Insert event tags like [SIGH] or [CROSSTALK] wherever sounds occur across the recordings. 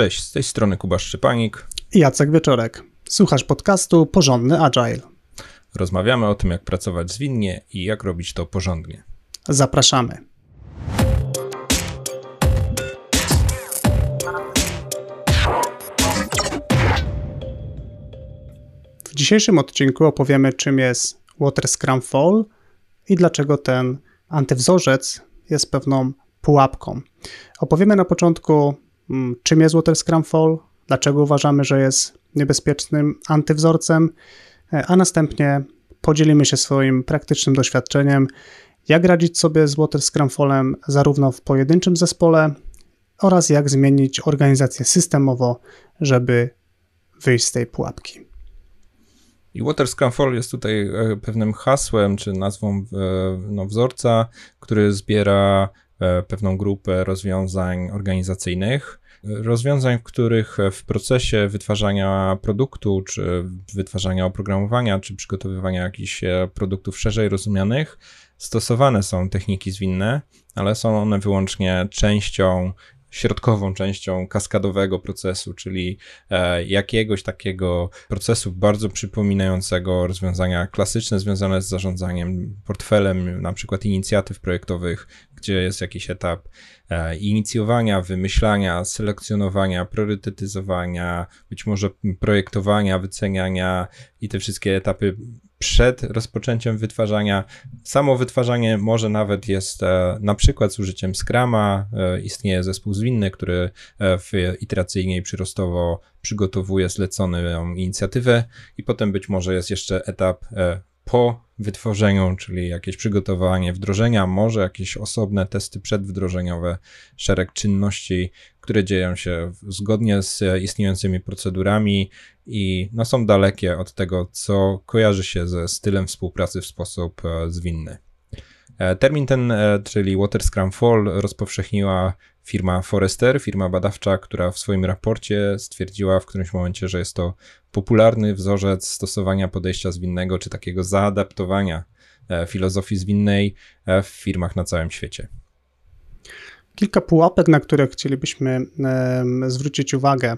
Cześć, z tej strony Kuba Szczepanik i Jacek Wieczorek. Słuchasz podcastu Porządny Agile. Rozmawiamy o tym, jak pracować zwinnie i jak robić to porządnie. Zapraszamy. W dzisiejszym odcinku opowiemy, czym jest Water Scrum Fall i dlaczego ten antywzorzec jest pewną pułapką. Opowiemy na początku, czym jest Water Scrum Fall, dlaczego uważamy, że jest niebezpiecznym antywzorcem, e, a następnie podzielimy się swoim praktycznym doświadczeniem, jak radzić sobie z Water Scrum Fallem zarówno w pojedynczym zespole oraz jak zmienić organizację systemowo, żeby wyjść z tej pułapki. I Water Scrum jest tutaj e, pewnym hasłem czy nazwą e, no, wzorca, który zbiera pewną grupę rozwiązań organizacyjnych, rozwiązań, w których w procesie wytwarzania produktu, czy wytwarzania oprogramowania, czy przygotowywania jakichś produktów szerzej rozumianych, stosowane są techniki zwinne, ale są one wyłącznie częścią środkową częścią kaskadowego procesu, czyli e, jakiegoś takiego procesu bardzo przypominającego rozwiązania klasyczne związane z zarządzaniem portfelem, na przykład inicjatyw projektowych, gdzie jest jakiś etap e, inicjowania, wymyślania, selekcjonowania, priorytetyzowania, być może projektowania, wyceniania i te wszystkie etapy przed rozpoczęciem wytwarzania. Samo wytwarzanie może nawet jest e, na przykład z użyciem Scrama. E, istnieje zespół zwinny, który e, w iteracyjnie i przyrostowo przygotowuje zleconą inicjatywę i potem być może jest jeszcze etap po wytworzeniu, czyli jakieś przygotowanie wdrożenia, może jakieś osobne testy przedwdrożeniowe, szereg czynności, które dzieją się zgodnie z istniejącymi procedurami i no, są dalekie od tego, co kojarzy się ze stylem współpracy w sposób e, zwinny. E, termin ten, e, czyli Water Scrum Fall, rozpowszechniła firma Forrester, firma badawcza, która w swoim raporcie stwierdziła w którymś momencie, że jest to popularny wzorzec stosowania podejścia zwinnego czy takiego zaadaptowania filozofii zwinnej w firmach na całym świecie. Kilka pułapek, na które chcielibyśmy zwrócić uwagę.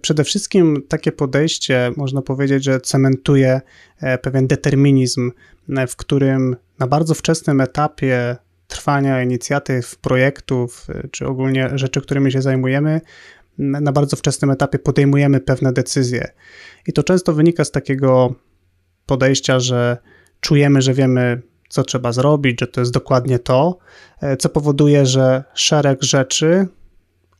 Przede wszystkim takie podejście, można powiedzieć, że cementuje e, pewien determinizm, e, w którym na bardzo wczesnym etapie trwania inicjatyw, projektów, e, czy ogólnie rzeczy, którymi się zajmujemy, na bardzo wczesnym etapie podejmujemy pewne decyzje. I to często wynika z takiego podejścia, że czujemy, że wiemy co trzeba zrobić, że to jest dokładnie to, e, co powoduje, że szereg rzeczy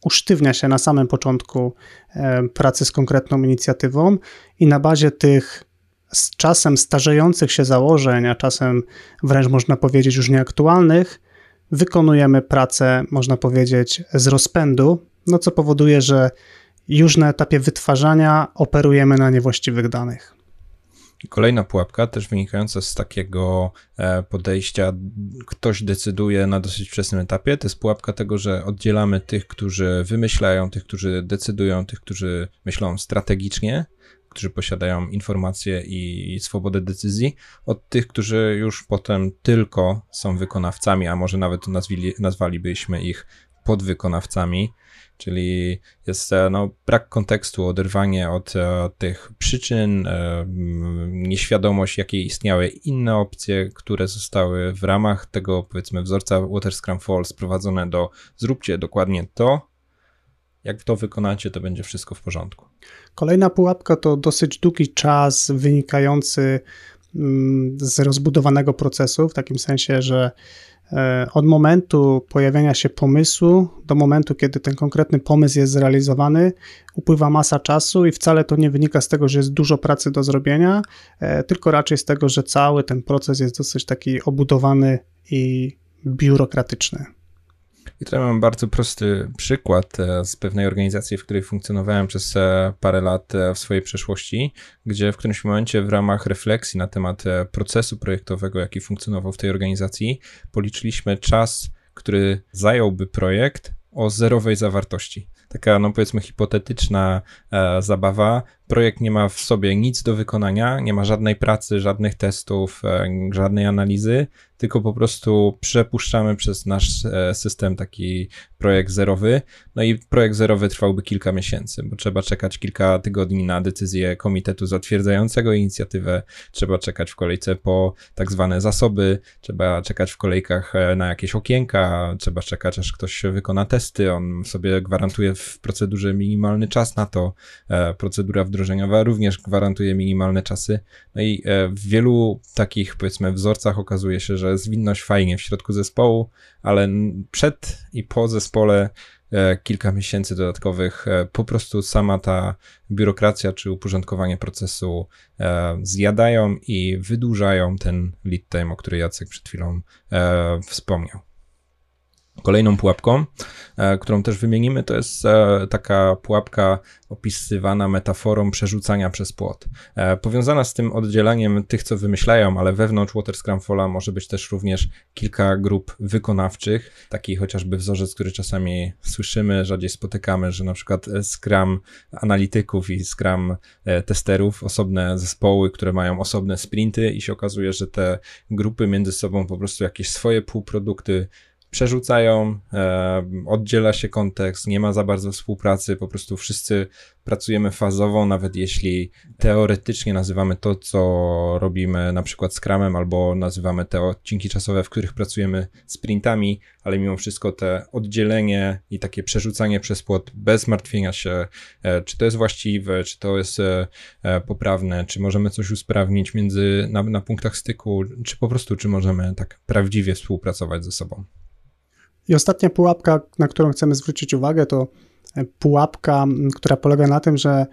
usztywnia się na samym początku e, pracy z konkretną inicjatywą i na bazie tych z czasem starzejących się założeń, a czasem wręcz można powiedzieć już nieaktualnych, wykonujemy pracę, można powiedzieć, z rozpędu, no co powoduje, że już na etapie wytwarzania operujemy na niewłaściwych danych. Kolejna pułapka, też wynikająca z takiego e, podejścia, ktoś decyduje na dosyć wczesnym etapie, to jest pułapka tego, że oddzielamy tych, którzy wymyślają, tych, którzy decydują, tych, którzy myślą strategicznie, którzy posiadają informacje i swobodę decyzji, od tych, którzy już potem tylko są wykonawcami, a może nawet nazwili, nazwalibyśmy ich podwykonawcami czyli jest e, no, brak kontekstu, oderwanie od e, tych przyczyn, e, nieświadomość, jakie istniały inne opcje, które zostały w ramach tego, powiedzmy, wzorca Water Scrum Fall sprowadzone do zróbcie dokładnie to, jak to wykonacie, to będzie wszystko w porządku. Kolejna pułapka to dosyć długi czas wynikający z rozbudowanego procesu, w takim sensie, że E, od momentu pojawienia się pomysłu do momentu, kiedy ten konkretny pomysł jest zrealizowany, upływa masa czasu i wcale to nie wynika z tego, że jest dużo pracy do zrobienia, e, tylko raczej z tego, że cały ten proces jest dosyć taki obudowany i biurokratyczny. I tutaj mam bardzo prosty przykład e, z pewnej organizacji, w której funkcjonowałem przez e, parę lat e, w swojej przeszłości, gdzie w którymś momencie w ramach refleksji na temat procesu projektowego, jaki funkcjonował w tej organizacji, policzyliśmy czas, który zająłby projekt o zerowej zawartości. Taka, no powiedzmy, hipotetyczna e, zabawa. Projekt nie ma w sobie nic do wykonania, nie ma żadnej pracy, żadnych testów, e, żadnej analizy, tylko po prostu przepuszczamy przez nasz e, system taki projekt zerowy. No i projekt zerowy trwałby kilka miesięcy, bo trzeba czekać kilka tygodni na decyzję komitetu zatwierdzającego inicjatywę, trzeba czekać w kolejce po tak zwane zasoby, trzeba czekać w kolejkach e, na jakieś okienka, trzeba czekać aż ktoś wykona testy, on sobie gwarantuje w procedurze minimalny czas na to, procedura wdrożeniowa również gwarantuje minimalne czasy. No i w wielu takich powiedzmy wzorcach okazuje się, że zwinność fajnie w środku zespołu, ale przed i po zespole e, kilka miesięcy dodatkowych, e, po prostu sama ta biurokracja czy uporządkowanie procesu e, zjadają i wydłużają ten lead time, o którym Jacek przed chwilą wspomniał. Kolejną pułapką, e, którą też wymienimy, to jest e, taka pułapka opisywana metaforą przerzucania przez płot. E, powiązana z tym oddzielaniem tych, co wymyślają, ale wewnątrz Water Scrumfola może być też również kilka grup wykonawczych, taki chociażby wzorzec, który czasami słyszymy, rzadziej spotykamy, że na przykład Scrum analityków i Scrum testerów, osobne zespoły, które mają osobne sprinty i się okazuje, że te grupy między sobą po prostu jakieś swoje półprodukty przerzucają, e, oddziela się kontekst, nie ma za bardzo współpracy, po prostu wszyscy pracujemy fazowo, nawet jeśli teoretycznie nazywamy to, co robimy na przykład Scrumem, albo nazywamy te odcinki czasowe, w których pracujemy sprintami, ale mimo wszystko te oddzielenie i takie przerzucanie przez płot bez martwienia się, e, czy to jest właściwe, czy to jest e, e, poprawne, czy możemy coś usprawnić między, na, na punktach styku, czy po prostu, czy możemy tak prawdziwie współpracować ze sobą. I ostatnia pułapka, na którą chcemy zwrócić uwagę, to e, pułapka, która polega na tym, że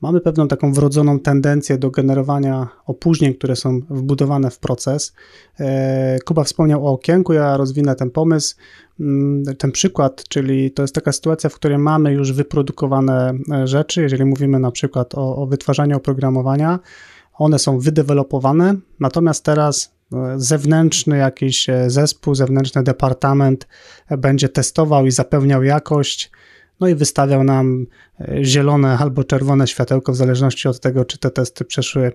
mamy pewną taką wrodzoną tendencję do generowania opóźnień, które są wbudowane w proces. E, Kuba wspomniał o okienku, ja rozwinę ten pomysł, ten przykład, czyli to jest taka sytuacja, w której mamy już wyprodukowane e, rzeczy, jeżeli mówimy na przykład o, o wytwarzaniu oprogramowania, one są wydevelopowane, natomiast teraz zewnętrzny jakiś e, zespół, zewnętrzny departament e, będzie testował i zapewniał jakość, no i wystawiał nam e, zielone albo czerwone światełko, w zależności od tego, czy te testy przeszły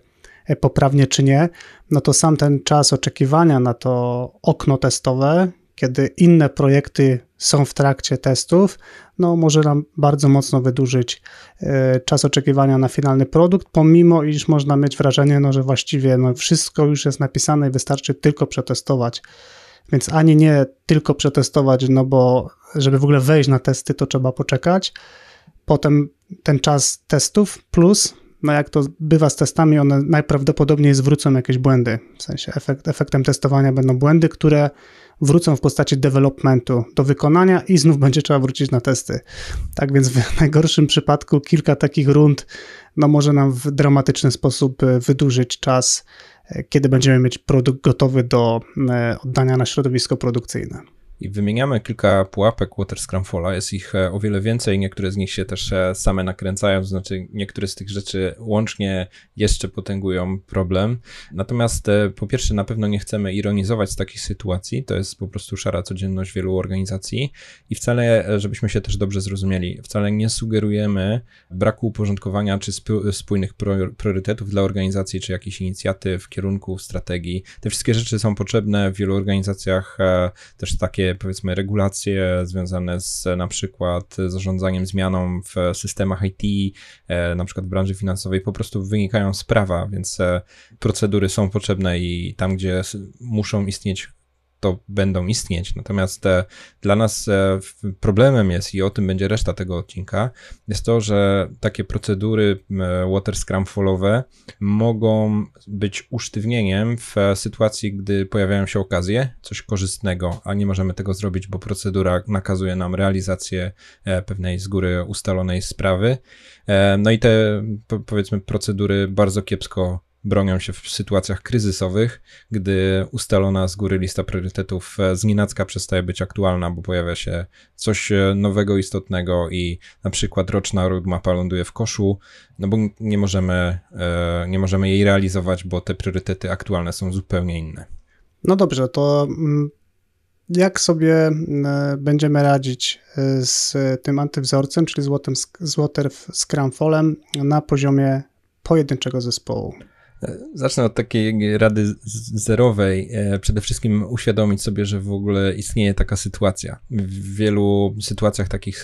poprawnie, czy nie, no to sam ten czas oczekiwania na to okno testowe, kiedy inne projekty są w trakcie testów, no może nam bardzo mocno wydłużyć e, czas oczekiwania na finalny produkt, pomimo iż można mieć wrażenie, no, że właściwie no, wszystko już jest napisane i wystarczy tylko przetestować. Więc ani nie tylko przetestować, no bo żeby w ogóle wejść na testy, to trzeba poczekać. Potem ten czas testów plus no jak to bywa z testami, one najprawdopodobniej zwrócą jakieś błędy. W sensie efekt, efektem testowania będą błędy, które wrócą w postaci developmentu do wykonania i znów [LAUGHS] będzie trzeba wrócić na testy. Tak więc w [LAUGHS] najgorszym przypadku kilka takich rund no może nam w dramatyczny sposób e, wydłużyć czas, e, kiedy będziemy mieć produkt gotowy do e, oddania na środowisko produkcyjne. I wymieniamy kilka pułapek Water Scrumfalla, jest ich e, o wiele więcej, niektóre z nich się też e, same nakręcają, to znaczy niektóre z tych rzeczy łącznie jeszcze potęgują problem. Natomiast e, po pierwsze na pewno nie chcemy ironizować z takich sytuacji, to jest po prostu szara codzienność wielu organizacji. I wcale, żebyśmy się też dobrze zrozumieli, wcale nie sugerujemy braku uporządkowania czy spójnych priorytetów dla organizacji, czy jakichś inicjatyw, kierunków, strategii. Te wszystkie rzeczy są potrzebne w wielu organizacjach, też takie powiedzmy regulacje związane z na przykład zarządzaniem zmianą w systemach IT, e, na przykład w branży finansowej, po prostu wynikają z prawa, więc e, procedury są potrzebne i tam, gdzie muszą istnieć to będą istnieć. Natomiast e, dla nas e, problemem jest, i o tym będzie reszta tego odcinka, jest to, że takie procedury e, water scrumfallowe mogą być usztywnieniem w sytuacji, gdy pojawiają się okazje, coś korzystnego, a nie możemy tego zrobić, bo procedura nakazuje nam realizację pewnej z góry ustalonej sprawy. No i te, powiedzmy, procedury bardzo kiepsko bronią się w sytuacjach kryzysowych, gdy ustalona z góry lista priorytetów e, z nienacka przestaje być aktualna, bo pojawia się coś e, nowego, istotnego i na przykład roczna roadmapa ląduje w koszu, no bo nie możemy, e, nie możemy jej realizować, bo te priorytety aktualne są zupełnie inne. No dobrze, to mm, jak sobie będziemy radzić z tym antywzorcem, czyli złotem Scrumfallem na poziomie pojedynczego zespołu. Zacznę od takiej rady zerowej. E, przede wszystkim uświadomić sobie, że w ogóle istnieje taka sytuacja. W wielu sytuacjach takich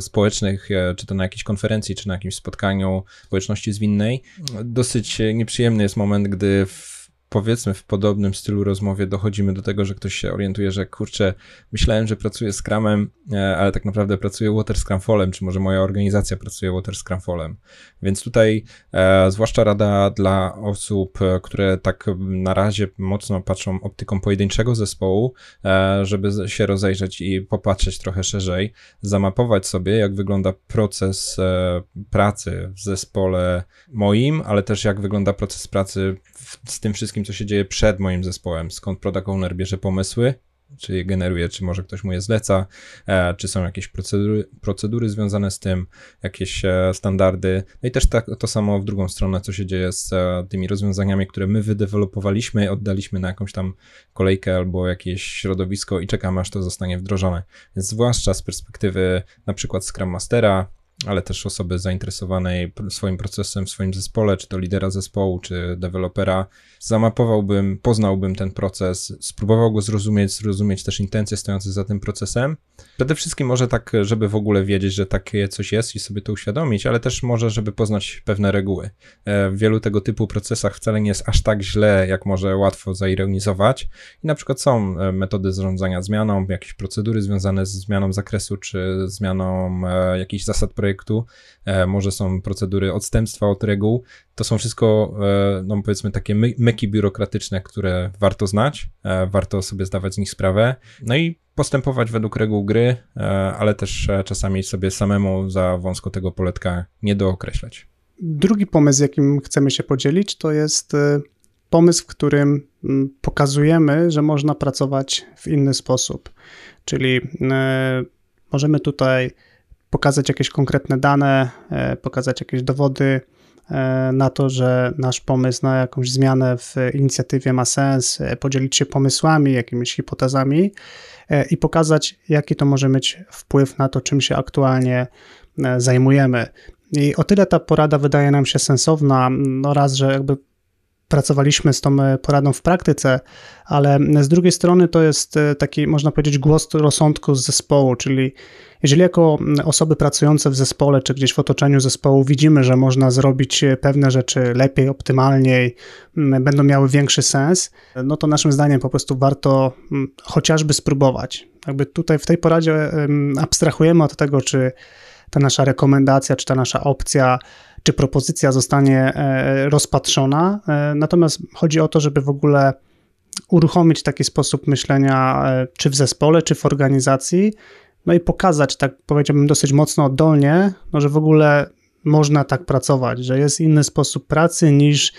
społecznych, czy to na jakiejś konferencji, czy na jakimś spotkaniu społeczności zwinnej, dosyć nieprzyjemny jest moment, gdy w powiedzmy w podobnym stylu rozmowie dochodzimy do tego, że ktoś się orientuje, że kurczę, myślałem, że pracuję Scrumem, e, ale tak naprawdę pracuję Water Scrumfallem, czy może moja organizacja pracuje Water Scrumfallem. Więc tutaj e, zwłaszcza rada dla osób, e, które tak na razie mocno patrzą optyką pojedynczego zespołu, e, żeby się rozejrzeć i popatrzeć trochę szerzej, zamapować sobie, jak wygląda proces e, pracy w zespole moim, ale też jak wygląda proces pracy w, z tym wszystkim, co się dzieje przed moim zespołem, skąd product owner bierze pomysły, czy je generuje, czy może ktoś mu je zleca, e, czy są jakieś procedury, procedury związane z tym, jakieś e, standardy. No i też tak, to samo w drugą stronę, co się dzieje z e, tymi rozwiązaniami, które my wydewelopowaliśmy, oddaliśmy na jakąś tam kolejkę albo jakieś środowisko i czekamy, aż to zostanie wdrożone. Więc zwłaszcza z perspektywy na przykład Scrum Mastera, ale też osoby zainteresowanej swoim procesem w swoim zespole, czy to lidera zespołu, czy dewelopera, zamapowałbym, poznałbym ten proces, spróbował go zrozumieć, zrozumieć też intencje stojące za tym procesem. Przede wszystkim może tak, żeby w ogóle wiedzieć, że takie coś jest i sobie to uświadomić, ale też może, żeby poznać pewne reguły. E, w wielu tego typu procesach wcale nie jest aż tak źle, jak może łatwo zaironizować. I na przykład są e, metody zarządzania zmianą, jakieś procedury związane z zmianą zakresu, czy zmianą e, jakichś zasad projektu, może są procedury odstępstwa od reguł. To są wszystko, no powiedzmy, takie my myki biurokratyczne, które warto znać, e, warto sobie zdawać z nich sprawę, no i postępować według reguł gry, e, ale też e, czasami sobie samemu za wąsko tego poletka nie dookreślać. Drugi pomysł, jakim chcemy się podzielić, to jest pomysł, w którym pokazujemy, że można pracować w inny sposób. Czyli możemy tutaj pokazać jakieś konkretne dane, pokazać jakieś dowody, E, na to, że nasz pomysł na jakąś zmianę w inicjatywie ma sens, e, podzielić się pomysłami, jakimiś hipotezami e, i pokazać, jaki to może mieć wpływ na to, czym się aktualnie zajmujemy. I o tyle ta porada wydaje nam się sensowna, no raz, że jakby pracowaliśmy z tą poradą w praktyce, ale z drugiej strony to jest taki, można powiedzieć, głos rozsądku z zespołu, czyli jeżeli jako osoby pracujące w zespole czy gdzieś w otoczeniu zespołu widzimy, że można zrobić pewne rzeczy lepiej, optymalniej, będą miały większy sens, no to naszym zdaniem po prostu warto chociażby spróbować. Jakby tutaj w tej poradzie abstrahujemy od tego, czy ta nasza rekomendacja, czy ta nasza opcja, czy propozycja zostanie e, rozpatrzona. E, natomiast chodzi o to, żeby w ogóle uruchomić taki sposób myślenia, e, czy w zespole, czy w organizacji, no i pokazać, tak powiedziałbym dosyć mocno oddolnie, no, że w ogóle można tak pracować, że jest inny sposób pracy niż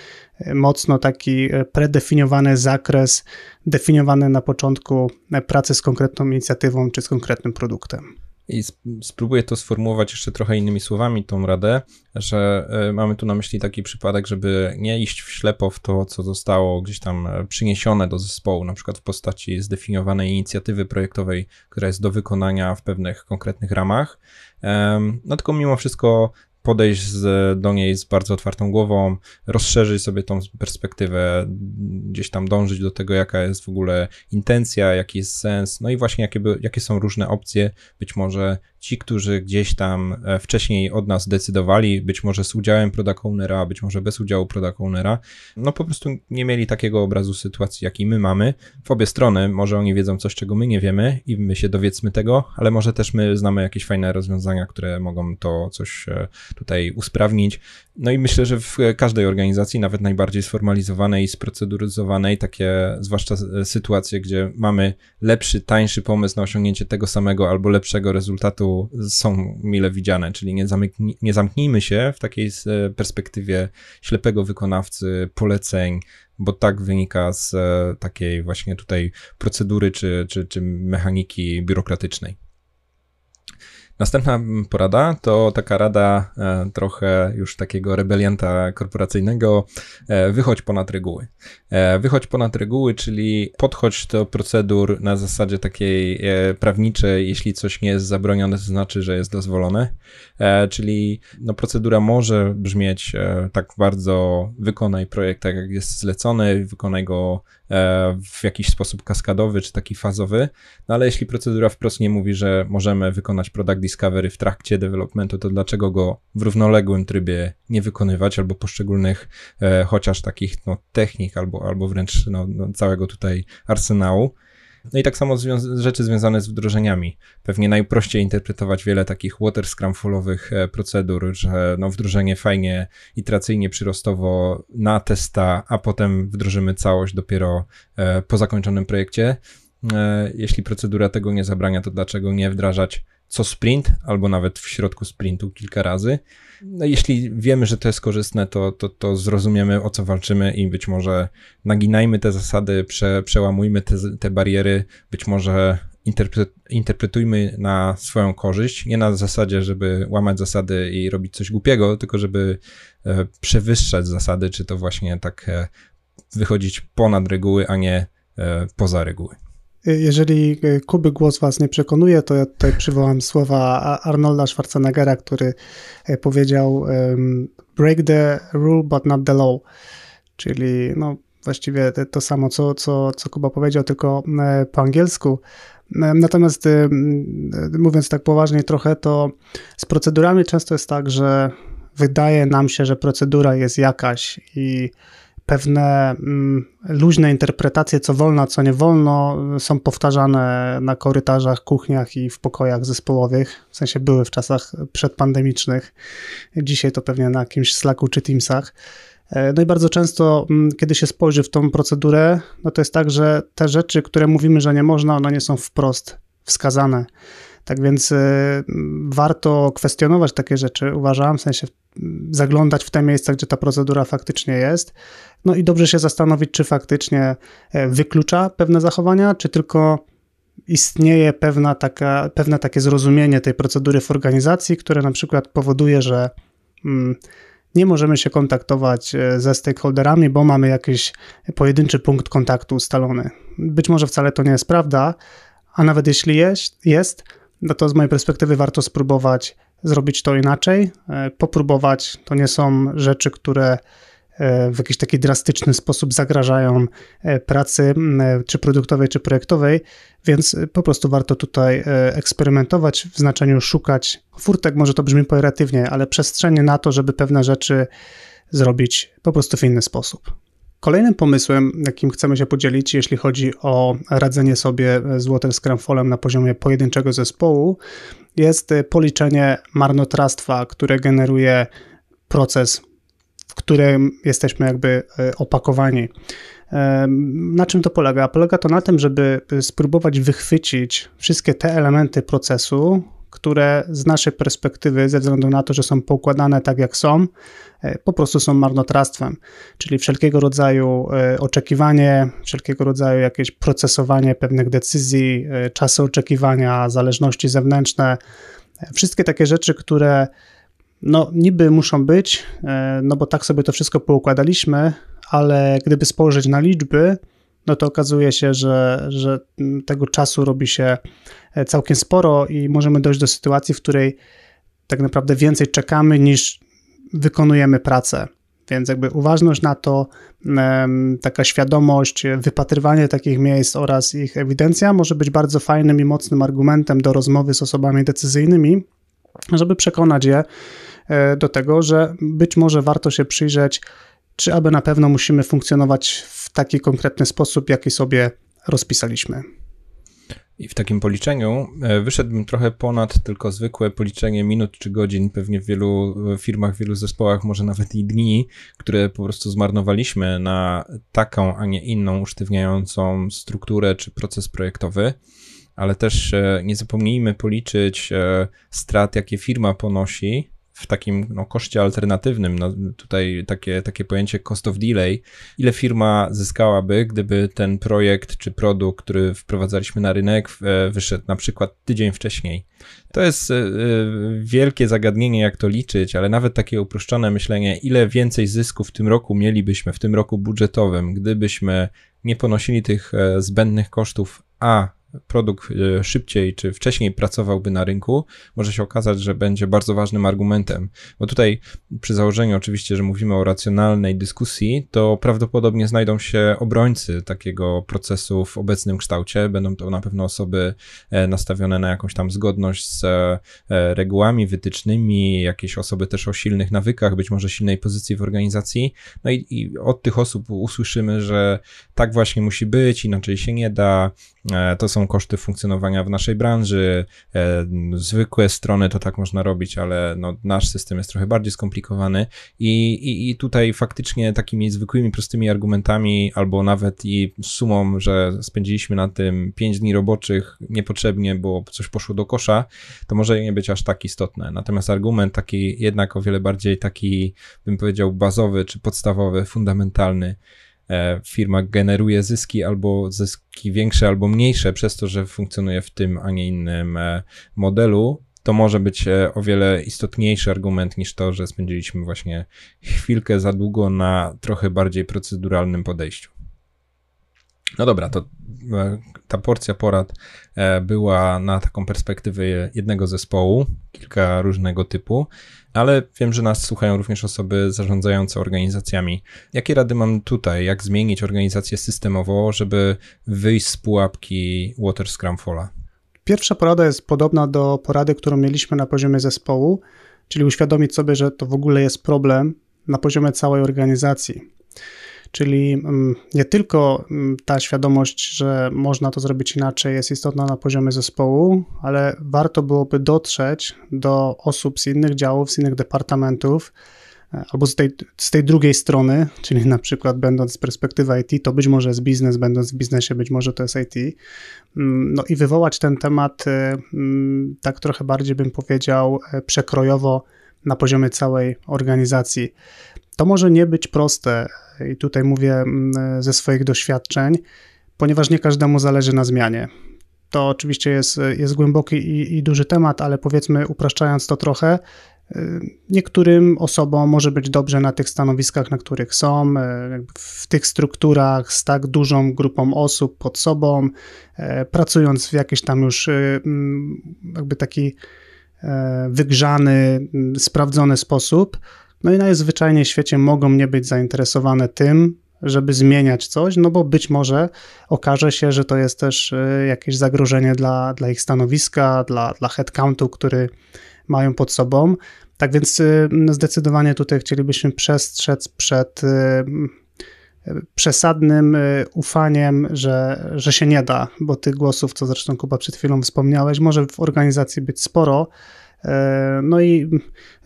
mocno taki predefiniowany zakres, definiowany na początku pracy z konkretną inicjatywą czy z konkretnym produktem. I spróbuję to sformułować jeszcze trochę innymi słowami, tą radę, że e, mamy tu na myśli taki przypadek, żeby nie iść w ślepo w to, co zostało gdzieś tam e, przyniesione do zespołu, na przykład w postaci zdefiniowanej inicjatywy projektowej, która jest do wykonania w pewnych konkretnych ramach. No tylko mimo wszystko podejść z, do niej z bardzo otwartą głową, rozszerzyć sobie tą perspektywę, gdzieś tam dążyć do tego, jaka jest w ogóle intencja, jaki jest sens, no i właśnie jakie, by, jakie są różne opcje, być może ci, którzy gdzieś tam e, wcześniej od nas decydowali, być może z udziałem product ownera, być może bez udziału product ownera, no po prostu nie mieli takiego obrazu sytuacji, jaki my mamy. W obie strony, może oni wiedzą coś, czego my nie wiemy i my się dowiedzmy tego, ale może też my znamy jakieś fajne rozwiązania, które mogą to coś e, tutaj usprawnić. No i myślę, że w każdej organizacji, nawet najbardziej sformalizowanej i sproceduryzowanej, takie zwłaszcza e, sytuacje, gdzie mamy lepszy, tańszy pomysł na osiągnięcie tego samego albo lepszego rezultatu, są mile widziane, czyli nie, zamknij, nie zamknijmy się w takiej e, perspektywie ślepego wykonawcy, poleceń, bo tak wynika z e, takiej właśnie tutaj procedury czy, czy, czy mechaniki biurokratycznej. Następna porada to taka rada e, trochę już takiego rebelianta korporacyjnego, e, wychodź ponad reguły. E, wychodź ponad reguły, czyli podchodź do procedur na zasadzie takiej prawniczej, jeśli coś nie jest zabronione, to znaczy, że jest dozwolone, czyli no, procedura może brzmieć tak bardzo wykonaj projekt tak jak jest zlecony, wykonaj go w jakiś sposób kaskadowy czy taki fazowy, no ale jeśli procedura wprost nie mówi, że możemy wykonać product discovery w trakcie developmentu, to dlaczego go w równoległym trybie nie wykonywać albo poszczególnych e, chociaż takich no, technik albo, albo wręcz no, no, całego tutaj arsenału. No i tak samo zwią- rzeczy związane z wdrożeniami. Pewnie najprościej interpretować wiele takich water scrumfulowych e, procedur, że no, wdrożenie fajnie, iteracyjnie, przyrostowo na testa, a potem wdrożymy całość dopiero e, po zakończonym projekcie. E, jeśli procedura tego nie zabrania, to dlaczego nie wdrażać co sprint, albo nawet w środku sprintu kilka razy. No, jeśli wiemy, że to jest korzystne, to, to, to zrozumiemy, o co walczymy i być może naginajmy te zasady, prze, przełamujmy te, te bariery, być może interpretujmy na swoją korzyść, nie na zasadzie, żeby łamać zasady i robić coś głupiego, tylko żeby e, przewyższać zasady, czy to właśnie tak e, wychodzić ponad reguły, a nie e, poza reguły. Jeżeli e, Kuby głos Was nie przekonuje, to ja tutaj przywołam słowa Arnolda Schwarzeneggera, który e, powiedział break the rule but not the law, czyli no właściwie to samo, co, co, co Kuba powiedział, tylko e, po angielsku. Natomiast mówiąc tak poważnie trochę, to z procedurami często jest tak, że wydaje nam się, że procedura jest jakaś i pewne mm, luźne interpretacje, co wolno, co nie wolno, są powtarzane na korytarzach, kuchniach i w pokojach zespołowych. W sensie były w czasach przedpandemicznych. Dzisiaj to pewnie na jakimś Slacku czy Teamsach. E, no i bardzo często, mm, kiedy się spojrzy w tą procedurę, no to jest tak, że te rzeczy, które mówimy, że nie można, one nie są wprost wskazane. Tak więc y, warto kwestionować takie rzeczy, uważam, w sensie zaglądać w te miejsca, gdzie ta procedura faktycznie jest. No i dobrze się zastanowić, czy faktycznie e, wyklucza pewne zachowania, czy tylko istnieje pewna taka, pewne takie zrozumienie tej procedury w organizacji, które na przykład powoduje, że mm, nie możemy się kontaktować e, ze stakeholderami, bo mamy jakiś pojedynczy punkt kontaktu ustalony. Być może wcale to nie jest prawda, a nawet jeśli jest, jest no to z mojej perspektywy warto spróbować zrobić to inaczej, e, popróbować. To nie są rzeczy, które e, w jakiś taki drastyczny sposób zagrażają e, pracy czy produktowej, czy projektowej, więc po prostu warto tutaj eksperymentować w znaczeniu szukać furtek, może to brzmi pejoratywnie, ale przestrzenie na to, żeby pewne rzeczy zrobić po prostu w inny sposób. Kolejnym pomysłem, jakim chcemy się podzielić, jeśli chodzi o radzenie sobie z Water Scrumfallem na poziomie pojedynczego zespołu, jest policzenie marnotrawstwa, które generuje proces, w którym jesteśmy jakby e, opakowani. Na czym to polega? Polega to na tym, żeby spróbować wychwycić wszystkie te elementy procesu, które z naszej perspektywy, ze względu na to, że są poukładane tak jak są, e, po prostu są marnotrawstwem. Czyli wszelkiego rodzaju e, oczekiwanie, wszelkiego rodzaju jakieś procesowanie pewnych decyzji, e, czasy oczekiwania, zależności zewnętrzne, wszystkie takie rzeczy, które no niby muszą być, no bo tak sobie to wszystko poukładaliśmy, ale gdyby spojrzeć na liczby, no to okazuje się, że, że tego czasu robi się całkiem sporo i możemy dojść do sytuacji, w której tak naprawdę więcej czekamy niż wykonujemy pracę. Więc jakby uważność na to, taka świadomość, wypatrywanie takich miejsc oraz ich ewidencja może być bardzo fajnym i mocnym argumentem do rozmowy z osobami decyzyjnymi, żeby przekonać je e, do tego, że być może warto się przyjrzeć, czy aby na pewno musimy funkcjonować w taki konkretny sposób, jaki sobie rozpisaliśmy. I w takim policzeniu e, wyszedłbym trochę ponad tylko zwykłe policzenie minut czy godzin, pewnie w wielu firmach, w wielu zespołach, może nawet i dni, które po prostu zmarnowaliśmy na taką, a nie inną usztywniającą strukturę czy proces projektowy, ale też e, nie zapomnijmy policzyć e, strat, jakie firma ponosi w takim no, koszcie alternatywnym, no, tutaj takie, takie pojęcie cost of delay, ile firma zyskałaby, gdyby ten projekt czy produkt, który wprowadzaliśmy na rynek, e, wyszedł na przykład tydzień wcześniej. To jest e, wielkie zagadnienie, jak to liczyć, ale nawet takie uproszczone myślenie, ile więcej zysku w tym roku mielibyśmy, w tym roku budżetowym, gdybyśmy nie ponosili tych zbędnych kosztów, a produkt e, szybciej czy wcześniej pracowałby na rynku, może się okazać, że będzie bardzo ważnym argumentem. Bo tutaj, przy założeniu oczywiście, że mówimy o racjonalnej dyskusji, to prawdopodobnie znajdą się obrońcy takiego procesu w obecnym kształcie. Będą to na pewno osoby e, nastawione na jakąś tam zgodność z e, regułami, wytycznymi, jakieś osoby też o silnych nawykach, być może silnej pozycji w organizacji. No i, i od tych osób usłyszymy, że tak właśnie musi być, inaczej się nie da. To są koszty funkcjonowania w naszej branży. E, zwykłe strony to tak można robić, ale no, nasz system jest trochę bardziej skomplikowany i, i, i tutaj faktycznie takimi zwykłymi, prostymi argumentami albo nawet i sumą, że spędziliśmy na tym 5 dni roboczych niepotrzebnie, bo coś poszło do kosza, to może nie być aż tak istotne. Natomiast argument taki jednak o wiele bardziej taki, bym powiedział, bazowy czy podstawowy, fundamentalny, firma generuje zyski albo zyski większe albo mniejsze przez to, że funkcjonuje w tym, a nie innym e, modelu, to może być e, o wiele istotniejszy argument niż to, że spędziliśmy właśnie chwilkę za długo na trochę bardziej proceduralnym podejściu. No dobra, to ta porcja porad była na taką perspektywę jednego zespołu, kilka różnego typu ale wiem, że nas słuchają również osoby zarządzające organizacjami. Jakie rady mam tutaj? Jak zmienić organizację systemowo, żeby wyjść z pułapki Water Scrumfalla? Pierwsza porada jest podobna do porady, którą mieliśmy na poziomie zespołu, czyli uświadomić sobie, że to w ogóle jest problem na poziomie całej organizacji. Czyli mm, nie tylko mm, ta świadomość, że można to zrobić inaczej, jest istotna na poziomie zespołu, ale warto byłoby dotrzeć do osób z innych działów, z innych departamentów, e, albo z tej, z tej drugiej strony, [LAUGHS] czyli na przykład będąc z perspektywy IT, to być może jest biznes, będąc w biznesie, być może to jest IT. Mm, no i wywołać ten temat e, tak trochę bardziej bym powiedział e, przekrojowo na poziomie całej organizacji. To może nie być proste, i tutaj mówię mm, ze swoich doświadczeń, ponieważ nie każdemu zależy na zmianie. To oczywiście jest, jest głęboki i, i duży temat, ale powiedzmy, upraszczając to trochę, y, Niektórym osobom może być dobrze na tych stanowiskach, na których są, y, w tych strukturach z tak dużą grupą osób pod sobą, y, pracując w jakiś tam już mm, jakby taki wygrzany, mm, sprawdzony sposób. No i najzwyczajniej w świecie mogą nie być zainteresowane tym, żeby zmieniać coś, no bo być może okaże się, że to jest też e, jakieś zagrożenie dla, dla ich stanowiska, dla, dla headcountu, który mają pod sobą. Tak więc e, zdecydowanie tutaj chcielibyśmy przestrzec przed e, przesadnym ufaniem, że, że się nie da, bo tych głosów, co zresztą Kuba przed chwilą wspomniałeś, może w organizacji być sporo, no i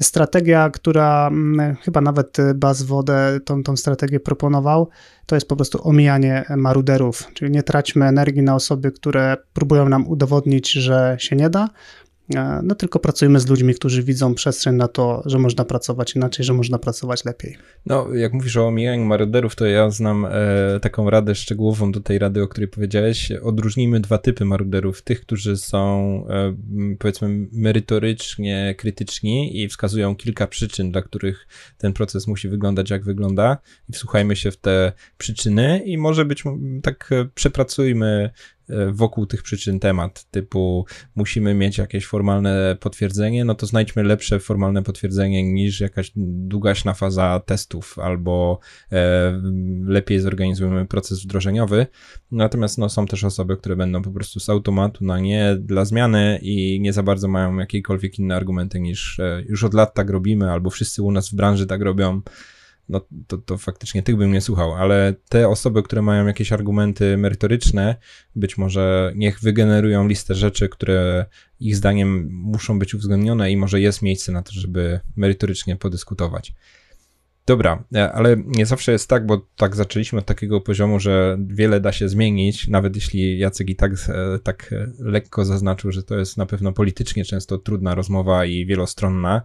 strategia, która mm, chyba nawet Baz Wodę tą, tą strategię proponował, to jest po prostu omijanie maruderów, czyli nie traćmy energii na osoby, które próbują nam udowodnić, że się nie da, E, no tylko pracujemy z ludźmi, którzy widzą przestrzeń na to, że można pracować inaczej, że można pracować lepiej. No, jak mówisz o omijaniu maruderów, to ja znam e, taką radę szczegółową do tej rady, o której powiedziałeś. Odróżnijmy dwa typy maruderów. Tych, którzy są e, powiedzmy merytorycznie krytyczni i wskazują kilka przyczyn, dla których ten proces musi wyglądać jak wygląda i wsłuchajmy się w te przyczyny i może być tak e, przepracujmy E, wokół tych przyczyn temat, typu musimy mieć jakieś formalne potwierdzenie, no to znajdźmy lepsze formalne potwierdzenie niż jakaś długaśna faza testów, albo e, lepiej zorganizujemy proces wdrożeniowy. Natomiast no, są też osoby, które będą po prostu z automatu na nie dla zmiany i nie za bardzo mają jakiekolwiek inne argumenty niż e, już od lat tak robimy, albo wszyscy u nas w branży tak robią no to, to faktycznie tych bym nie słuchał, ale te osoby, które mają jakieś argumenty merytoryczne, być może niech wygenerują listę rzeczy, które ich zdaniem muszą być uwzględnione i może jest miejsce na to, żeby merytorycznie podyskutować. Dobra, e, ale nie zawsze jest tak, bo tak zaczęliśmy od takiego poziomu, że wiele da się zmienić, nawet jeśli Jacek i tak, e, tak lekko zaznaczył, że to jest na pewno politycznie często trudna rozmowa i wielostronna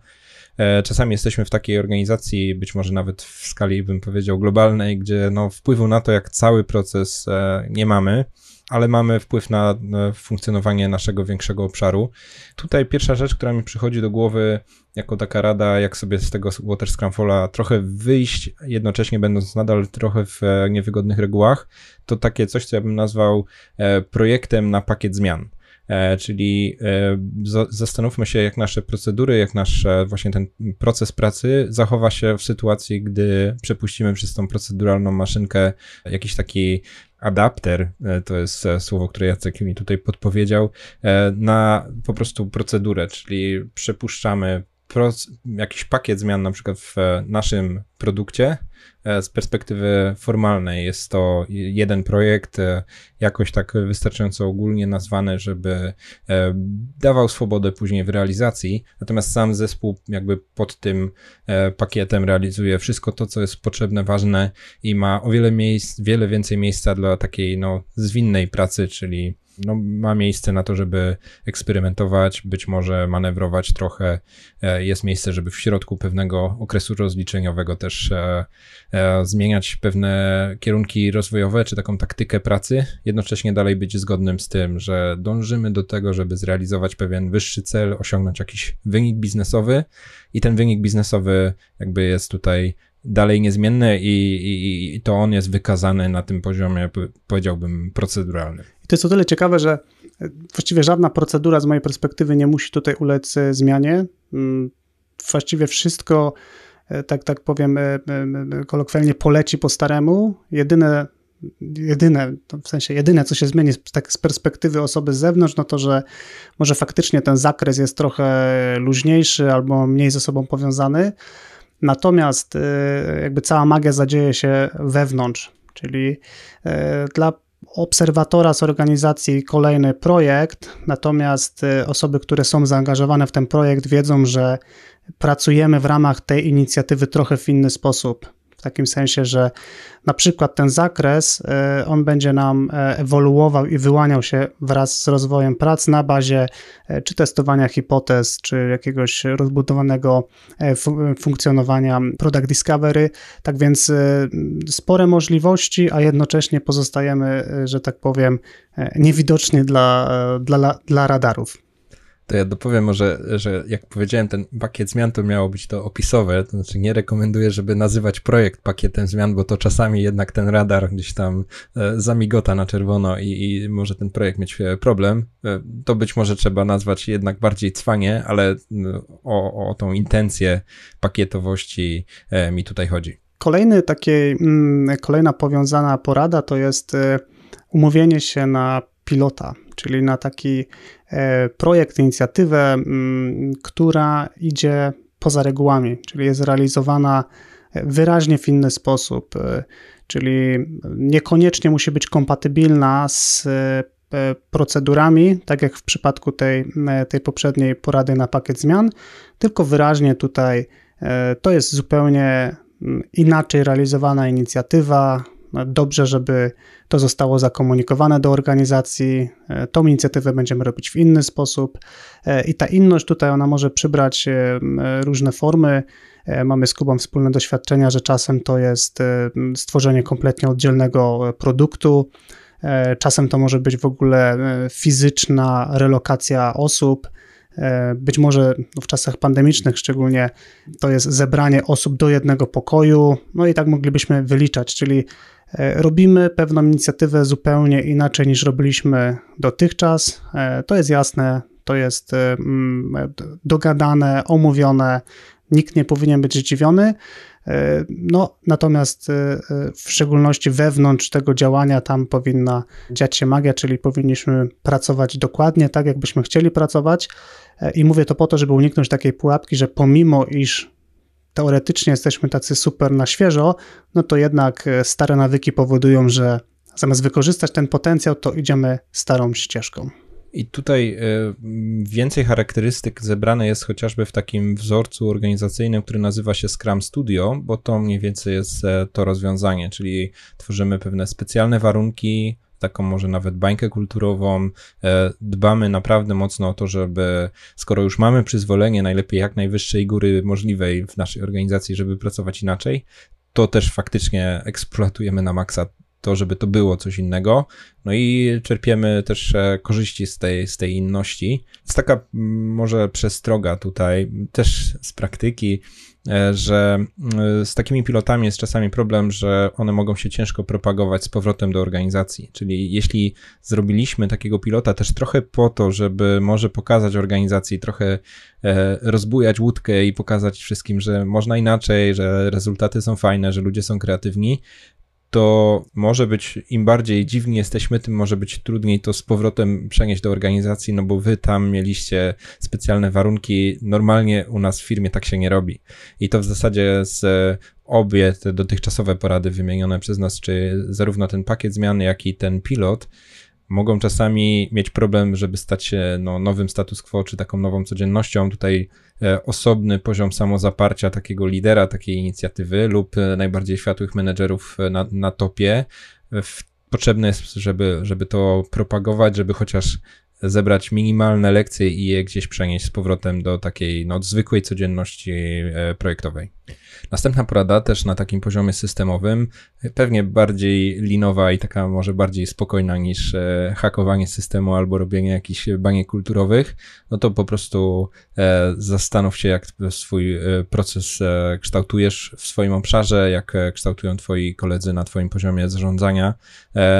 czasami jesteśmy w takiej organizacji, być może nawet w skali, bym powiedział, globalnej, gdzie no, wpływu na to, jak cały proces nie mamy ale mamy wpływ na funkcjonowanie naszego większego obszaru. Tutaj pierwsza rzecz, która mi przychodzi do głowy jako taka rada, jak sobie z tego Water Scrumfalla trochę wyjść, jednocześnie będąc nadal trochę w e, niewygodnych regułach, to takie coś, co ja bym nazwał e, projektem na pakiet zmian. E, czyli zastanówmy się, jak nasze procedury, jak nasz właśnie ten proces pracy zachowa się w sytuacji, gdy przepuścimy przez tą proceduralną maszynkę jakiś taki adapter, e, to jest e, słowo, które Jacek mi tutaj podpowiedział, e, na po prostu procedurę, czyli przepuszczamy jakiś pakiet zmian na przykład w naszym produkcie. Z perspektywy formalnej jest to jeden projekt, jakoś tak wystarczająco ogólnie nazwany, żeby dawał swobodę później w realizacji. Natomiast sam zespół jakby pod tym pakietem realizuje wszystko to, co jest potrzebne, ważne i ma o wiele miejsc, wiele więcej miejsca dla takiej no zwinnej pracy, czyli no, ma miejsce na to, żeby eksperymentować, być może manewrować trochę. E, jest miejsce, żeby w środku pewnego okresu rozliczeniowego też e, e, zmieniać pewne kierunki rozwojowe, czy taką taktykę pracy, jednocześnie dalej być zgodnym z tym, że dążymy do tego, żeby zrealizować pewien wyższy cel, osiągnąć jakiś wynik biznesowy i ten wynik biznesowy jakby jest tutaj dalej niezmienny i, i, i, to on jest wykazany na tym poziomie, powiedziałbym, proceduralnym. To jest o tyle ciekawe, że e, właściwie żadna procedura z mojej perspektywy nie musi tutaj ulec e, zmianie. Mm, właściwie wszystko, e, tak, tak powiem kolokwialnie, poleci po staremu. Jedyne, jedyne, w sensie jedyne, co się zmieni tak z perspektywy osoby z zewnątrz, no to, że może faktycznie ten zakres jest trochę luźniejszy albo mniej ze sobą powiązany, Natomiast y, jakby cała magia zadzieje się wewnątrz, czyli y, dla obserwatora z organizacji kolejny projekt, natomiast y, osoby, które są zaangażowane w ten projekt, wiedzą, że pracujemy w ramach tej inicjatywy trochę w inny sposób w takim sensie, że na przykład ten zakres, e, on będzie nam e, ewoluował i wyłaniał się wraz z rozwojem prac na bazie e, czy testowania hipotez, czy jakiegoś rozbudowanego funkcjonowania product discovery. Tak więc spore możliwości, a jednocześnie pozostajemy, że tak powiem, niewidoczni dla, dla, dla radarów. To ja dopowiem może, że jak powiedziałem, ten pakiet zmian to miało być to opisowe, to znaczy nie rekomenduję, żeby nazywać projekt pakietem zmian, bo to czasami jednak ten radar gdzieś tam e, zamigota na czerwono i, i może ten projekt mieć e, problem. E, to być może trzeba nazwać jednak bardziej cwanie, ale o, o tą intencję pakietowości mi tutaj chodzi. Kolejny takie, mm, kolejna powiązana porada to jest umówienie się na pilota, czyli na taki e, projekt, inicjatywę, która idzie poza regułami, czyli jest realizowana wyraźnie w inny sposób, e, czyli niekoniecznie musi być kompatybilna z e, procedurami, tak jak w przypadku tej, tej poprzedniej porady na pakiet zmian, tylko wyraźnie tutaj to jest zupełnie inaczej realizowana inicjatywa, dobrze, żeby to zostało zakomunikowane do organizacji. E, tą inicjatywę będziemy robić w inny sposób e, i ta inność tutaj ona może przybrać e, różne formy. Mamy z Kubą wspólne doświadczenia, że czasem to jest stworzenie kompletnie oddzielnego produktu. Czasem to może być w ogóle fizyczna relokacja osób. Być może w czasach pandemicznych szczególnie to jest zebranie osób do jednego pokoju, no i tak moglibyśmy wyliczać, czyli robimy pewną inicjatywę zupełnie inaczej niż robiliśmy dotychczas. E, to jest jasne, to jest e, mm, dogadane, omówione, nikt nie powinien być zdziwiony. No, natomiast w szczególności wewnątrz tego działania tam powinna dziać się magia, czyli powinniśmy pracować dokładnie tak, jakbyśmy chcieli pracować. I mówię to po to, żeby uniknąć takiej pułapki, że pomimo iż teoretycznie jesteśmy tacy super na świeżo, no to jednak e, stare nawyki powodują, że zamiast wykorzystać ten potencjał, to idziemy starą ścieżką. I tutaj e, więcej charakterystyk zebrane jest chociażby w takim wzorcu organizacyjnym, który nazywa się Scrum Studio, bo to mniej więcej jest e, to rozwiązanie, czyli tworzymy pewne specjalne warunki, taką może nawet bańkę kulturową. E, dbamy naprawdę mocno o to, żeby skoro już mamy przyzwolenie, najlepiej jak najwyższej góry możliwej w naszej organizacji, żeby pracować inaczej, to też faktycznie eksploatujemy na maksa to, żeby to było coś innego. No i czerpiemy też e, korzyści z tej, z tej inności. Jest taka może przestroga tutaj, też z praktyki, że z takimi pilotami jest czasami problem, że one mogą się ciężko propagować z powrotem do organizacji. Czyli jeśli zrobiliśmy takiego pilota też trochę po to, żeby może pokazać organizacji, trochę e, rozbujać łódkę i pokazać wszystkim, że można inaczej, że rezultaty są fajne, że ludzie są kreatywni, to może być, im bardziej dziwni jesteśmy, tym może być trudniej to z powrotem przenieść do organizacji, no bo wy tam mieliście specjalne warunki. Normalnie u nas w firmie tak się nie robi. I to w zasadzie z obie te dotychczasowe porady wymienione przez nas, czy zarówno ten pakiet zmiany, jak i ten pilot, mogą czasami mieć problem, żeby stać się no, nowym status quo, czy taką nową codziennością. Tutaj osobny poziom samozaparcia takiego lidera takiej inicjatywy lub e, najbardziej światłych menedżerów e, na, na topie. W, potrzebne jest, żeby, żeby to propagować, żeby chociaż zebrać minimalne lekcje i je gdzieś przenieść z powrotem do takiej no, zwykłej codzienności projektowej. Następna porada też na takim poziomie systemowym, pewnie bardziej linowa i taka może bardziej spokojna niż e, hakowanie systemu albo robienie jakichś baniek kulturowych, no to po prostu e, zastanów się, jak swój e, proces kształtujesz w swoim obszarze, jak kształtują twoi koledzy na twoim poziomie zarządzania,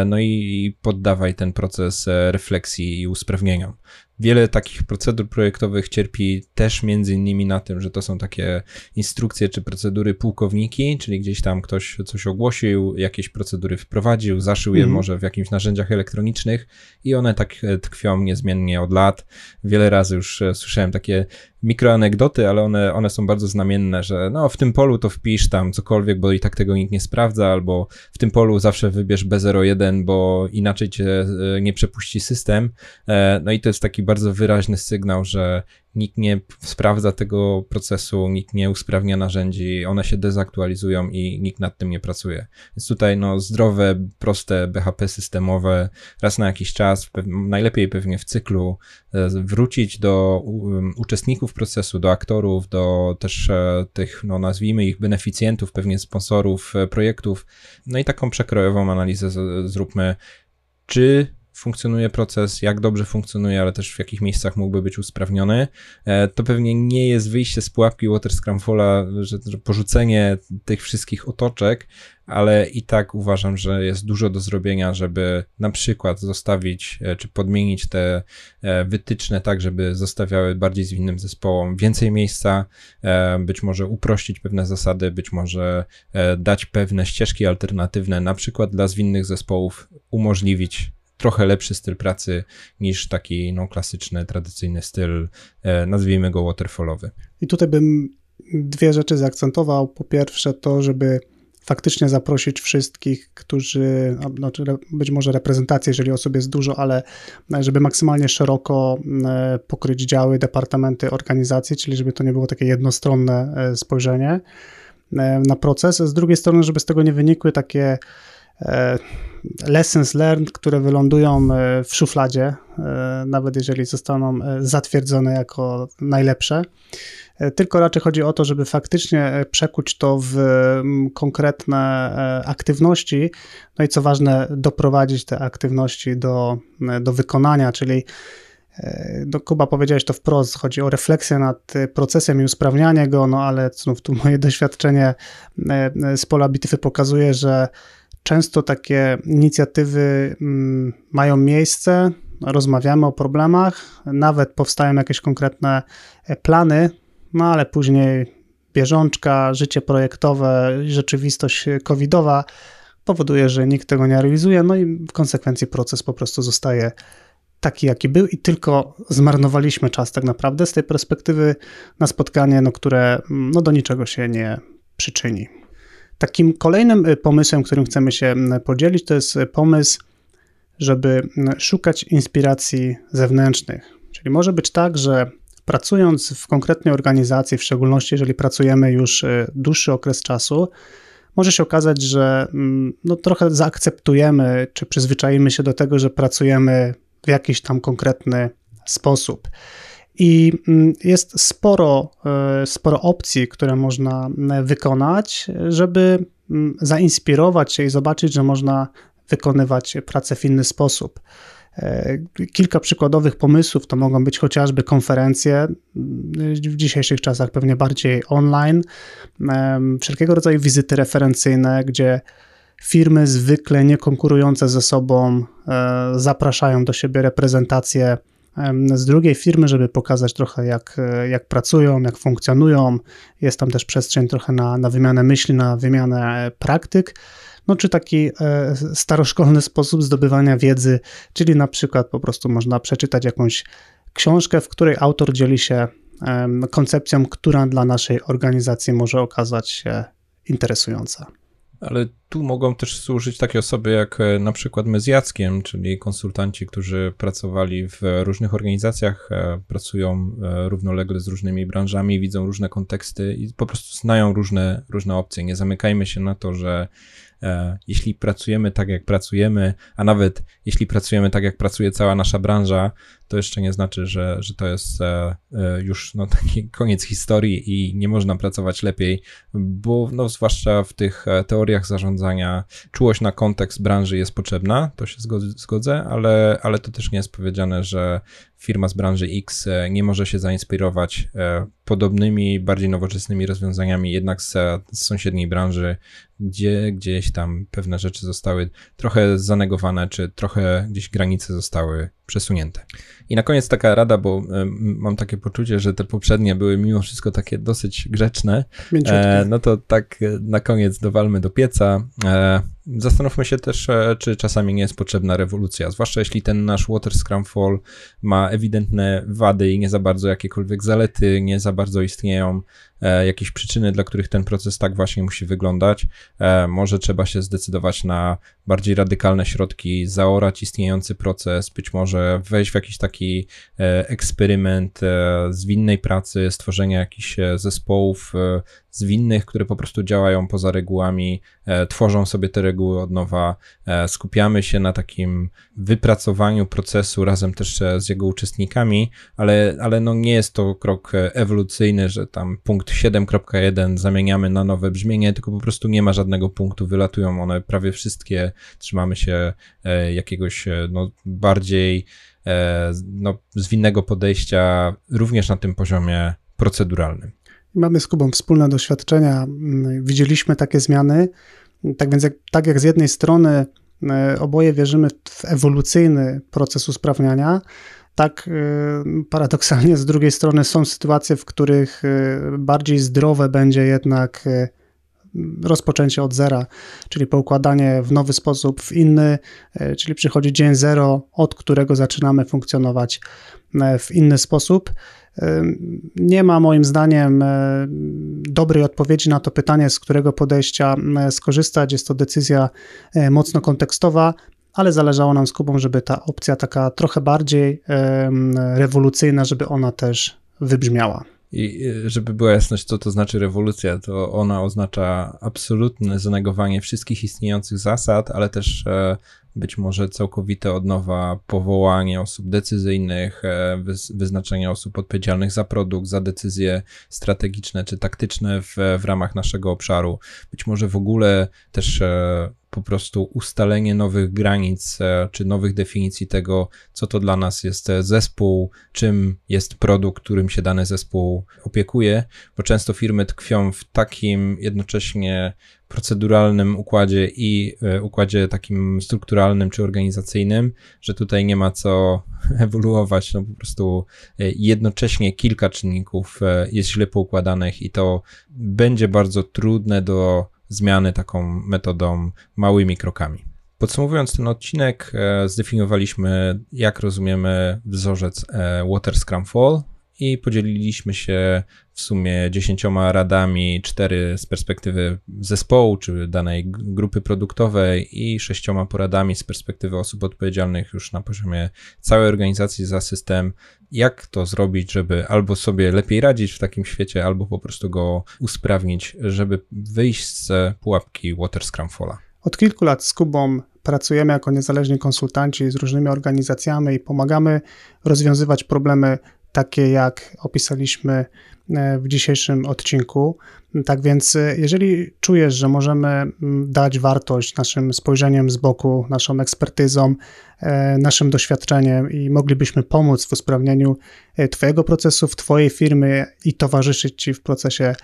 no i poddawaj ten proces refleksji i usprawnieniom. Wiele takich procedur projektowych cierpi też między innymi na tym, że to są takie instrukcje czy procedury pułkowniki, czyli gdzieś tam ktoś coś ogłosił, jakieś procedury wprowadził, zaszył je mm. może w jakimś narzędziach elektronicznych i one tak tkwią niezmiennie od lat. Wiele razy już e, słyszałem takie mikroanegdoty, ale one, one są bardzo znamienne, że no w tym polu to wpisz tam cokolwiek, bo i tak tego nikt nie sprawdza, albo w tym polu zawsze wybierz B01, bo inaczej cię e, nie przepuści system. E, no i to jest taki bardzo wyraźny sygnał, że nikt nie sprawdza tego procesu, nikt nie usprawnia narzędzi, one się dezaktualizują i nikt nad tym nie pracuje. Więc tutaj no, zdrowe, proste BHP systemowe, raz na jakiś czas, najlepiej pewnie w cyklu, e, wrócić do uczestników procesu, do aktorów, do też e, tych, no nazwijmy ich beneficjentów, pewnie sponsorów e, projektów, no i taką przekrojową analizę zróbmy, czy funkcjonuje proces, jak dobrze funkcjonuje, ale też w jakich miejscach mógłby być usprawniony. E, to pewnie nie jest wyjście z pułapki Water Scrumfalla, że, że porzucenie tych wszystkich otoczek, ale i tak uważam, że jest dużo do zrobienia, żeby na przykład zostawić e, czy podmienić te e, wytyczne tak, żeby zostawiały bardziej zwinnym zespołom więcej miejsca, być może uprościć pewne zasady, być może dać pewne ścieżki alternatywne, na przykład dla zwinnych zespołów umożliwić trochę lepszy styl pracy niż taki no, klasyczny, tradycyjny styl, e, nazwijmy go waterfallowy. I tutaj bym dwie rzeczy zaakcentował. Po pierwsze to, żeby faktycznie zaprosić wszystkich, którzy, znaczy być może reprezentację, jeżeli osób jest dużo, ale żeby maksymalnie szeroko e, pokryć działy, departamenty, organizacje, czyli żeby to nie było takie jednostronne e, spojrzenie na proces. Z drugiej strony, żeby z tego nie wynikły takie E, lessons learned, które wylądują e, w szufladzie, e, nawet jeżeli zostaną zatwierdzone jako najlepsze. Tylko raczej chodzi o to, żeby faktycznie przekuć to w konkretne aktywności, no i co ważne, doprowadzić te aktywności do, do wykonania, czyli do Kuba powiedziałeś to wprost, chodzi o refleksję nad procesem i usprawnianie go, no ale znów tu moje doświadczenie z pola bitwy pokazuje, że Często takie inicjatywy mm, mają miejsce, rozmawiamy o problemach, nawet powstają jakieś konkretne e, plany, no ale później bieżączka, życie projektowe, rzeczywistość covidowa powoduje, że nikt tego nie realizuje, no i w konsekwencji proces po prostu zostaje taki, jaki był i tylko zmarnowaliśmy czas tak naprawdę z tej perspektywy na spotkanie, no, które mm, no, do niczego się nie przyczyni. Takim kolejnym y, pomysłem, którym chcemy się podzielić, to jest y, pomysł, żeby szukać inspiracji zewnętrznych. Czyli może być tak, że pracując w konkretnej organizacji, w szczególności jeżeli pracujemy już y, dłuższy okres czasu, może się okazać, że no, trochę zaakceptujemy czy przyzwyczajimy się do tego, że pracujemy w jakiś tam konkretny sposób. I mm, jest sporo, e, sporo opcji, które można e, wykonać, żeby mm, zainspirować się i zobaczyć, że można wykonywać pracę w inny sposób. E, kilka przykładowych pomysłów to mogą być chociażby konferencje, w dzisiejszych czasach pewnie bardziej online, wszelkiego rodzaju wizyty referencyjne, gdzie firmy zwykle nie konkurujące ze sobą zapraszają do siebie reprezentacje z drugiej firmy, żeby pokazać trochę, jak, jak pracują, jak funkcjonują. Jest tam też przestrzeń trochę na, na wymianę myśli, na wymianę praktyk. No, czy taki e, staroszkolny sposób zdobywania wiedzy, czyli na przykład po prostu można przeczytać jakąś książkę, w której autor dzieli się koncepcją, która dla naszej organizacji może okazać się interesująca. Ale tu mogą też służyć takie osoby jak e, na przykład my z Jackiem, czyli konsultanci, którzy pracowali w różnych organizacjach, e, pracują e, równolegle z różnymi branżami, widzą różne konteksty i po prostu znają różne, różne opcje. Nie zamykajmy się na to, że jeśli pracujemy tak, jak pracujemy, a nawet jeśli pracujemy tak, jak pracuje cała nasza branża, to jeszcze nie znaczy, że, że to jest e, e, już no, [LAUGHS] taki koniec historii i nie można pracować lepiej, bo no, zwłaszcza w tych e, teoriach zarządzania czułość na kontekst branży jest potrzebna, to się zgodzę, ale, ale to też nie jest powiedziane, że firma z branży X nie może się zainspirować podobnymi, bardziej nowoczesnymi rozwiązaniami, jednak z, z sąsiedniej branży, gdzie gdzieś tam pewne rzeczy zostały trochę zanegowane, czy trochę gdzieś granice zostały przesunięte. I na koniec taka rada, bo mam takie poczucie, że te poprzednie były mimo wszystko takie dosyć grzeczne. E, no to tak e, na koniec dowalmy do pieca. E, zastanówmy się też, e, czy czasami nie jest potrzebna rewolucja, zwłaszcza jeśli ten nasz Water Scrum Fall ma ewidentne wady i nie za bardzo jakiekolwiek zalety, nie za bardzo istnieją E, jakieś przyczyny, dla których ten proces tak właśnie musi wyglądać. E, może trzeba się zdecydować na bardziej radykalne środki, zaorać istniejący proces, być może wejść w jakiś taki e, eksperyment zwinnej pracy, stworzenia jakichś zespołów zwinnych, które po prostu działają poza regułami, tworzą sobie te reguły od nowa. Skupiamy się na takim wypracowaniu procesu razem też z jego uczestnikami, ale, ale no nie jest to krok ewolucyjny, że tam punkt 7.1 zamieniamy na nowe brzmienie, tylko po prostu nie ma żadnego punktu, wylatują one prawie wszystkie, trzymamy się e, jakiegoś e, no, bardziej e, no, zwinnego podejścia również na tym poziomie proceduralnym. Mamy z Kubą wspólne doświadczenia, mm, widzieliśmy takie zmiany, tak więc jak, tak jak z jednej strony oboje wierzymy w ewolucyjny proces usprawniania, tak, y, paradoksalnie z drugiej strony są sytuacje, w których bardziej zdrowe będzie jednak rozpoczęcie od zera, czyli poukładanie w nowy sposób, w inny, czyli przychodzi dzień zero, od którego zaczynamy funkcjonować w inny sposób. Nie ma moim zdaniem dobrej odpowiedzi na to pytanie, z którego podejścia skorzystać. Jest to decyzja mocno kontekstowa ale zależało nam z Kubą, żeby ta opcja taka trochę bardziej rewolucyjna, żeby ona też wybrzmiała. I żeby była jasność, co to znaczy rewolucja, to ona oznacza absolutne zanegowanie wszystkich istniejących zasad, ale też e, być może całkowite od nowa powołanie osób decyzyjnych, e, wyznaczenie osób odpowiedzialnych za produkt, za decyzje strategiczne czy taktyczne w, w ramach naszego obszaru. Być może w ogóle też e, po prostu ustalenie nowych granic e, czy nowych definicji tego, co to dla nas jest zespół, czym jest produkt, którym się dany zespół opiekuje, bo często firmy tkwią w takim jednocześnie proceduralnym układzie i e, układzie takim strukturalnym czy organizacyjnym, że tutaj nie ma co [LAUGHS] ewoluować. No po prostu e, jednocześnie kilka czynników jest źle poukładanych i to będzie bardzo trudne do zmiany taką metodą małymi krokami. Podsumowując ten odcinek, e, zdefiniowaliśmy, jak rozumiemy wzorzec e, Water Scrum Fall i podzieliliśmy się w sumie dziesięcioma radami, cztery z perspektywy zespołu czy danej grupy produktowej i sześcioma poradami z perspektywy osób odpowiedzialnych już na poziomie całej organizacji za system, jak to zrobić, żeby albo sobie lepiej radzić w takim świecie, albo po prostu go usprawnić, żeby wyjść z pułapki Water Scrumfalla. Od kilku lat z Kubą pracujemy jako niezależni konsultanci z różnymi organizacjami i pomagamy rozwiązywać problemy takie, jak opisaliśmy e, w dzisiejszym odcinku. Tak więc, e, jeżeli czujesz, że możemy dać wartość naszym spojrzeniem z boku, naszą ekspertyzą, e, naszym doświadczeniem i moglibyśmy pomóc w usprawnieniu Twojego procesu w Twojej firmy i towarzyszyć Ci w procesie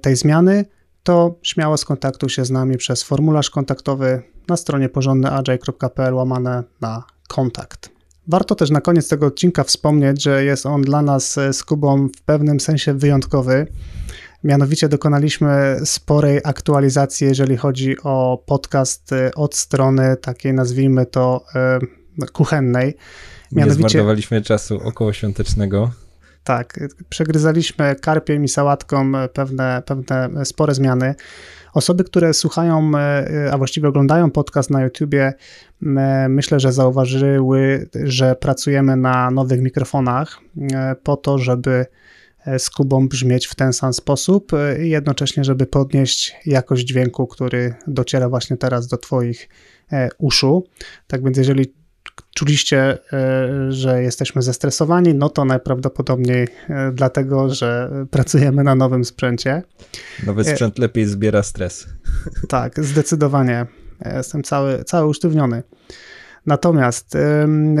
tej zmiany, to śmiało skontaktuj się z nami przez formularz kontaktowy na stronie porządnyagile.pl łamane na kontakt. Warto też na koniec tego odcinka wspomnieć, że jest on dla nas z Kubą w pewnym sensie wyjątkowy. Mianowicie dokonaliśmy sporej aktualizacji, jeżeli chodzi o podcast od strony takiej, nazwijmy to, e, kuchennej. Mianowicie, Nie zmarnowaliśmy czasu około świątecznego. Tak, przegryzaliśmy karpiem i sałatką pewne, pewne spore zmiany. Osoby, które słuchają, a właściwie oglądają podcast na YouTubie, myślę, że zauważyły, że pracujemy na nowych mikrofonach po to, żeby z Kubą brzmieć w ten sam sposób i jednocześnie, żeby podnieść jakość dźwięku, który dociera właśnie teraz do Twoich uszu. Tak więc, jeżeli czuliście, e, że jesteśmy zestresowani, no to najprawdopodobniej e, dlatego, że pracujemy na nowym sprzęcie. Nowy e, sprzęt lepiej zbiera stres. [LAUGHS] Tak, zdecydowanie. Jestem cały, cały usztywniony. Natomiast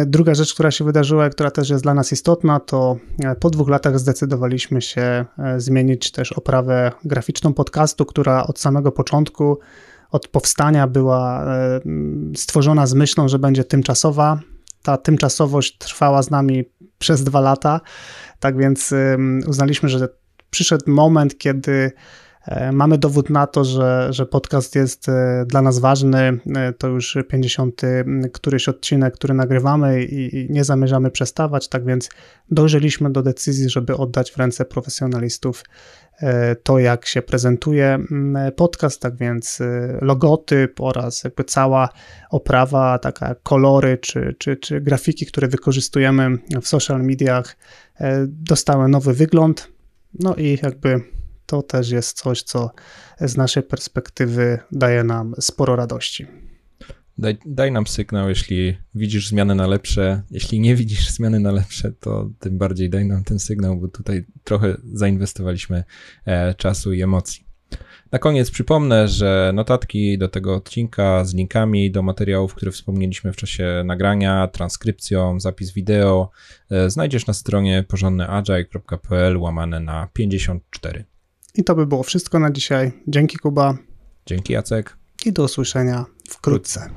druga rzecz, która się wydarzyła, która też jest dla nas istotna, to po dwóch latach zdecydowaliśmy się zmienić też oprawę graficzną podcastu, która od samego początku od powstania była e, stworzona z myślą, że będzie tymczasowa. Ta tymczasowość trwała z nami przez dwa lata, tak więc uznaliśmy, że przyszedł moment, kiedy Mamy dowód na to, że, że podcast jest e, dla nas ważny. To już 50 któryś odcinek, który nagrywamy i, nie zamierzamy przestawać, tak więc dojrzeliśmy do decyzji, żeby oddać w ręce profesjonalistów E, to, jak się prezentuje podcast, tak więc e, logotyp oraz jakby cała oprawa, taka kolory czy, czy, czy grafiki, które wykorzystujemy w social mediach, e, dostały nowy wygląd. No i jakby to też jest coś, co z naszej perspektywy daje nam sporo radości. Daj, daj nam sygnał, jeśli widzisz zmiany na lepsze. Jeśli nie widzisz zmiany na lepsze, to tym bardziej daj nam ten sygnał, bo tutaj trochę zainwestowaliśmy e, czasu i emocji. Na koniec przypomnę, że notatki do tego odcinka z linkami do materiałów, które wspomnieliśmy w czasie nagrania, transkrypcją, zapis wideo e, znajdziesz na stronie porządnyagile.pl łamane na 54. I to by było wszystko na dzisiaj. Dzięki Kuba. Dzięki Jacek. I do usłyszenia wkrótce.